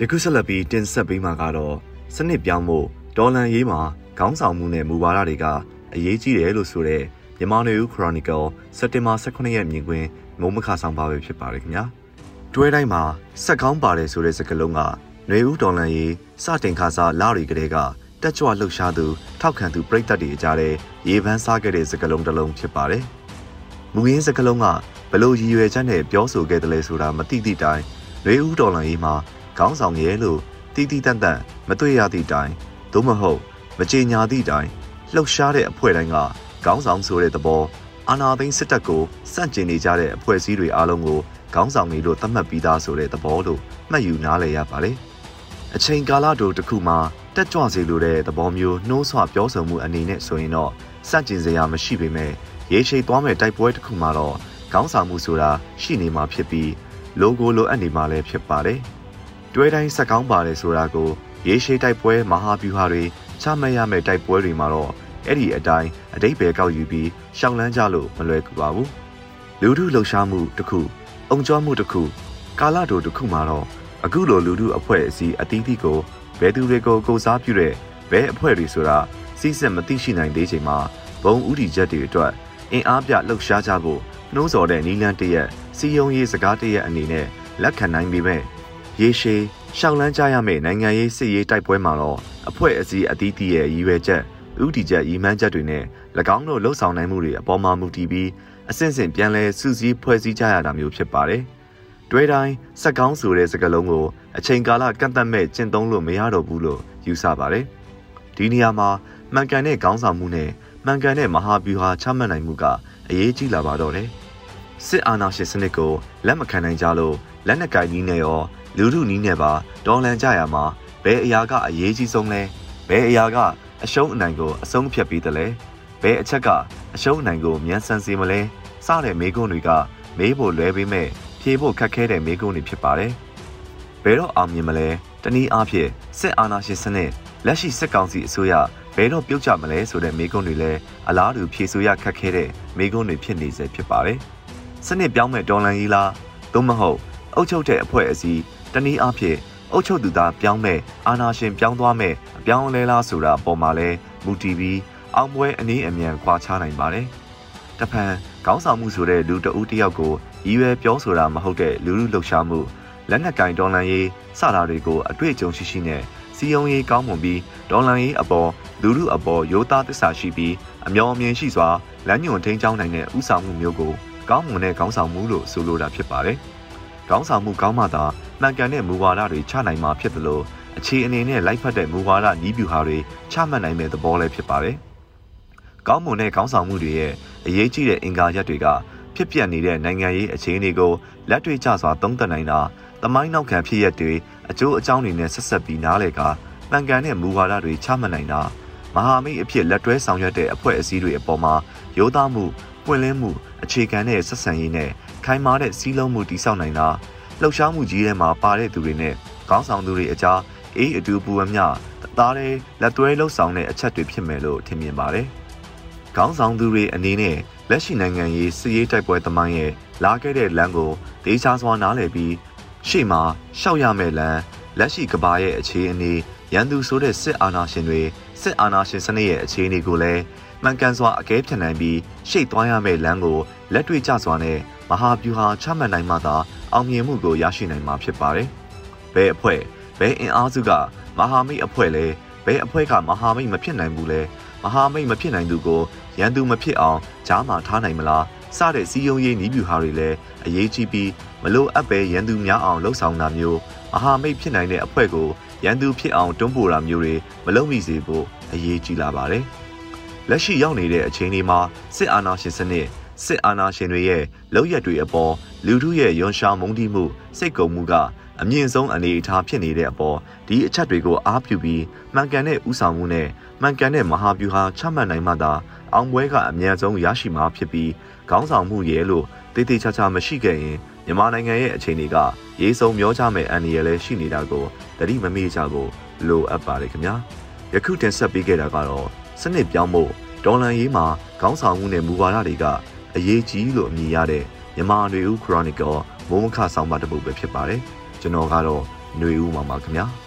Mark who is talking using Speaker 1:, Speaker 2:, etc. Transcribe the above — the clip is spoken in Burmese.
Speaker 1: ယခုဆက်လက်ပြီးတင်ဆက်ပေးမှာကတော့စနစ်ပြောင်းဖို့ဒေါ်လန်ရေးမှာခေါင်းဆောင်မှုနဲ့မူဝါဒတွေကအရေးကြီးတယ်လို့ဆိုတဲ့မြန်မာနေဦးခရိုနီကယ်စက်တင်ဘာ18ရက်မြင်ကွင်းမုံမခဆောင်ပါပဲဖြစ်ပါတယ်ခင်ဗျာတွဲတိုင်းမှာစက်ကောင်းပါတယ်ဆိုတဲ့စကားလုံးကနေဦးဒေါ်လန်ရေးစတင်ခါစားလာတွေကလေးကတက်ကြွလှုပ်ရှားသူထောက်ခံသူပြည်သက်တွေအကြားထဲရေပန်းစားခဲ့တဲ့စကားလုံးတစ်လုံးဖြစ်ပါတယ်မူရင်းစကားလုံးကဘလို့ရည်ရွယ်ချက်နဲ့ပြောဆိုခဲ့တယ်လဲဆိုတာမသိသည့်တိုင်နေဦးဒေါ်လန်ရေးမှာ ခေါင်းဆောင်ရဲ့လို့တီးတီးတန့်တန့်မတွေ့ရသည့်တိုင်သို့မဟုတ်မကြေညာသည့်တိုင်လှုပ်ရှားတဲ့အဖွဲ့တိုင်းကခေါင်းဆောင်ဆိုတဲ့သဘောအာနာသိန်းစစ်တပ်ကိုစန့်ကျင်နေကြတဲ့အဖွဲ့အစည်းတွေအားလုံးကိုခေါင်းဆောင်တွေလို့သတ်မှတ်ပြီးသားဆိုတဲ့သဘောလို့မှတ်ယူနားလည်ရပါတယ်။အချိန်ကာလတိုတစ်ခုမှာတက်ကြွစေလိုတဲ့သဘောမျိုးနှိုးဆွပြောဆိုမှုအနေနဲ့ဆိုရင်တော့စန့်ကျင်စရာမရှိပေမဲ့ရေရှည်သွားမဲ့တိုက်ပွဲတစ်ခုမှာတော့ခေါင်းဆောင်မှုဆိုတာရှိနေမှာဖြစ်ပြီး logo လိုအပ်နေမှာလည်းဖြစ်ပါတယ်။ တွဲတိုင်းစက်ကောင်းပါတယ်ဆိုတာကိုရေရှည်တိုက်ပွဲမဟာဗျူဟာတွေချမှတ်ရမယ့်တိုက်ပွဲတွေမှာတော့အဲ့ဒီအတိုင်းအတိတ်ပဲကောက်ယူပြီးရှောင်လန်းကြလို့မလွယ်ကူပါဘူးလူထုလှုပ်ရှားမှုတစ်ခုအုံကြောမှုတစ်ခုကာလတိုတစ်ခုမှာတော့အခုလိုလူထုအဖွဲ့အစည်းအသီးသီးကိုဘယ်သူတွေကိုကိုစားပြုတဲ့ဘဲအဖွဲ့တွေဆိုတာစီးစက်မသိရှိနိုင်သေးချိန်မှာဘုံဥတီချက်တွေအတွက်အင်အားပြလှုပ်ရှားကြဖို့နှိုးဆော်တဲ့နီလန်းတရက်စီယုံရေးစကားတရက်အနေနဲ့လက်ခံနိုင်ပေမဲ့ ရေရှည်ရှောင်လန်းကြရမယ့်နိုင်ငံရေးစစ်ရေးတိုက်ပွဲမှာတော့အဖွဲ့အစည်းအသီးသီးရဲ့ရည်ရွယ်ချက်ဥတီချက်ရီမှန်းချက်တွေနဲ့၎င်းတို့လှုပ်ဆောင်နိုင်မှုတွေအပေါ်မှာမူတည်ပြီးအစဉ်စဉ်ပြန်လဲစူးစီးဖွဲ့စည်းကြရတာမျိုးဖြစ်ပါတယ်။တွဲတိုင်းစက်ကောင်းဆိုတဲ့စကားလုံးကိုအချိန်ကာလကန့်သတ်မဲ့ကျင့်သုံးလို့မရတော့ဘူးလို့ယူဆပါတယ်။ဒီနေရာမှာမှန်ကန်တဲ့ခေါင်းဆောင်မှုနဲ့မှန်ကန်တဲ့မဟာဗျူဟာချမှတ်နိုင်မှုကအရေးကြီးလာပါတော့တယ်။ စစ်အာဏာရှင်စနစ်ကိုလက်မခံနိုင်ကြလို့လက်နက်ကင်နည်းနဲ့ရောလူထုနည်းနဲ့ပါဒေါ်လန်ကြရမှာဘယ်အရာကအရေးကြီးဆုံးလဲဘယ်အရာကအရှုံးအနိုင်ကိုအဆုံးဖြတ်ပြီးတယ်လဲဘယ်အချက်ကအရှုံးအနိုင်ကိုမြန်ဆန်စေမလဲစတဲ့မေးခွန်းတွေကမေးဖို့လွဲပေးမဲ့ဖြေဖို့ခက်ခဲတဲ့မေးခွန်းတွေဖြစ်ပါတယ်ဘယ်တော့အောင်မြင်မလဲတနည်းအားဖြင့်စစ်အာဏာရှင်စနစ်လက်ရှိစစ်ကောင်စီအစိုးရဘယ်တော့ပြုတ်ကြမလဲဆိုတဲ့မေးခွန်းတွေလည်းအလားတူဖြေဆိုရခက်ခဲတဲ့မေးခွန်းတွေဖြစ်နေစေဖြစ်ပါတယ် စနစ်ပြောင်းမဲ့ဒေါ်လန်ကြီးလားသို့မဟုတ်အုပ်ချုပ်တဲ့အဖွဲ့အစည်းတနည်းအားဖြင့်အုပ်ချုပ်သူသားပြောင်းမဲ့အာဏာရှင်ပြောင်းသွားမဲ့အပြောင်းလဲလားဆိုတာအပေါ်မှာလဲမူတည်ပြီးအောင်ပွဲအနည်းအမြန်ခွာခြားနိုင်ပါတယ်။တဖန်ခေါင်းဆောင်မှုဆိုတဲ့လူတဦးတယောက်ကိုရည်ရွယ်ပြောဆိုတာမဟုတ်တဲ့လူလူလှုပ်ရှားမှုလက်နက်ကင်ဒေါ်လန်ရေးစတာတွေကိုအတွေ့အကြုံရှိရှိနဲ့စီယုံရေးကောင်းမွန်ပြီးဒေါ်လန်ရေးအပေါ်လူလူအပေါ်ရိုးသားသစ္စာရှိပြီးအမျော်အမြင်ရှိစွာလမ်းညွှန်ထိန်းချောင်းနိုင်တဲ့ဥဆောင်မှုမျိုးကို ကောင်းမွန်တဲ့ခေါင်းဆောင်မှုလို့ဆိုလိုတာဖြစ်ပါတယ်။ခေါင်းဆောင်မှုကောင်းမှသာမှန်ကန်တဲ့မူဝါဒတွေချနိုင်မှာဖြစ်တယ်လို့အခြေအနေနဲ့လိုက်ဖက်တဲ့မူဝါဒနီးဗျူဟာတွေချမှတ်နိုင်မဲ့သဘောလည်းဖြစ်ပါတယ်။ကောင်းမွန်တဲ့ခေါင်းဆောင်မှုတွေရဲ့အရေးကြီးတဲ့အင်္ဂါရပ်တွေကဖြစ်ပျက်နေတဲ့နိုင်ငံရေးအခြေအနေကိုလက်တွေ့ကျစွာသုံးသပ်နိုင်တာတမိုင်းနောက်ခံဖြစ်ရပ်တွေအကျိုးအကြောင်းတွေနဲ့ဆက်ဆက်ပြီးနားလည်ကာမှန်ကန်တဲ့မူဝါဒတွေချမှတ်နိုင်တာမဟာမိတ်အဖြစ်လက်တွဲဆောင်ရွက်တဲ့အဖွဲ့အစည်းတွေအပေါ်မှာရိုးသားမှု ပွင့်လင်းမှုအခြေခံတဲ့ဆက်ဆံရေးနဲ့ခိုင်မာတဲ့စီးလုံးမှုတည်ဆောက်နိုင်တာလှုပ်ရှားမှုကြီးထဲမှာပါတဲ့သူတွေနဲ့ခေါင်းဆောင်သူတွေအကြားအေးအတူပူအမျှသားတဲ့လက်သွဲလှုပ်ဆောင်တဲ့အချက်တွေဖြစ်မယ်လို့ထင်မြင်ပါတယ်။ခေါင်းဆောင်သူတွေအနေနဲ့လက်ရှိနိုင်ငံရေးစစ်ရေးတိုက်ပွဲသမိုင်းရဲ့လာခဲ့တဲ့လမ်းကိုဒေချာစွာနားလည်ပြီးရှေ့မှာရှောက်ရမယ့်လမ်းလက်ရှိကဘာရဲ့အခြေအနေ ရန်သူဆိုတဲ့စစ်အာဏာရှင်တွေစစ်အာဏာရှင်စနစ်ရဲ့အခြေအနေကိုလည်းမှန်ကန်စွာအကဲဖြတ်နိုင်ပြီးရှေ့သွားရမယ့်လမ်းကိုလက်တွေ့ကျစွာနဲ့မဟာဗျူဟာချမှတ်နိုင်မှသာအောင်မြင်မှုကိုရရှိနိုင်မှာဖြစ်ပါတယ်။ဘယ်အဖွဲ့ဘယ်အင်အားစုကမဟာမိတ်အဖွဲ့လဲဘယ်အဖွဲ့ကမဟာမိတ်မဖြစ်နိုင်ဘူးလဲမဟာမိတ်မဖြစ်နိုင်သူကိုရန်သူမဖြစ်အောင်ကြားမှာထားနိုင်မလားစတဲ့စီယုံရေးနီးဗျူဟာတွေလည်းအရေးကြီးပြီးမလို့အပ်ပဲရန်သူများအောင်လှုပ်ဆောင်တာမျိုးမဟာမိတ်ဖြစ်နိုင်တဲ့အဖွဲ့ကို ရန်သူဖြစ်အောင်တွန်းပို့တာမျိုးတွေမလုပ်မိစေဖို့အရေးကြီးလာပါတယ်။လက်ရှိရောက်နေတဲ့အချိန်ဒီမှာစစ်အာဏာရှင်စနစ်စစ်အာဏာရှင်တွေရဲ့လောက်ရက်တွေအပေါ်လူထုရဲ့ယွန်ရှာမုန်းတီးမှုစိတ်ကုံမှုကအမြင့်ဆုံးအနေအထားဖြစ်နေတဲ့အပေါ်ဒီအချက်တွေကိုအားပြုပြီးမှန်ကန်တဲ့ဥဆောင်မှုနဲ့မှန်ကန်တဲ့မဟာဗျူဟာချမှတ်နိုင်မှသာအောင်ပွဲကအမြန်ဆုံးရရှိမှာဖြစ်ပြီးခေါင်းဆောင်မှုရဲ့လို့တေးသေးချာချာမရှိခဲ့ရင်မြန်မာနိုင်ငံရဲ့အခြေအနေက ရေးစုံမျောချမဲ့အန္တရာယ်လည်းရှိနေတာကိုတတိမမေ့ကြဖို့လိုအပ်ပါတယ်ခင်ဗျာယခုတင်ဆက်ပေးခဲ့တာကတော့စနစ်ပြောင်းဖို့ဒေါ်လန်ရေးမှာခေါင်းဆောင်မှုနဲ့မူဝါဒတွေကအရေးကြီးလို့အမည်ရတဲ့မြန်မာနွေဦးခရိုနီကယ်မိုးမခဆောင်းပါတစ်ပုဒ်ပဲဖြစ်ပါတယ်ကျွန်တော်ကတော့ຫນွေဦးမှာပါခင်ဗျာ။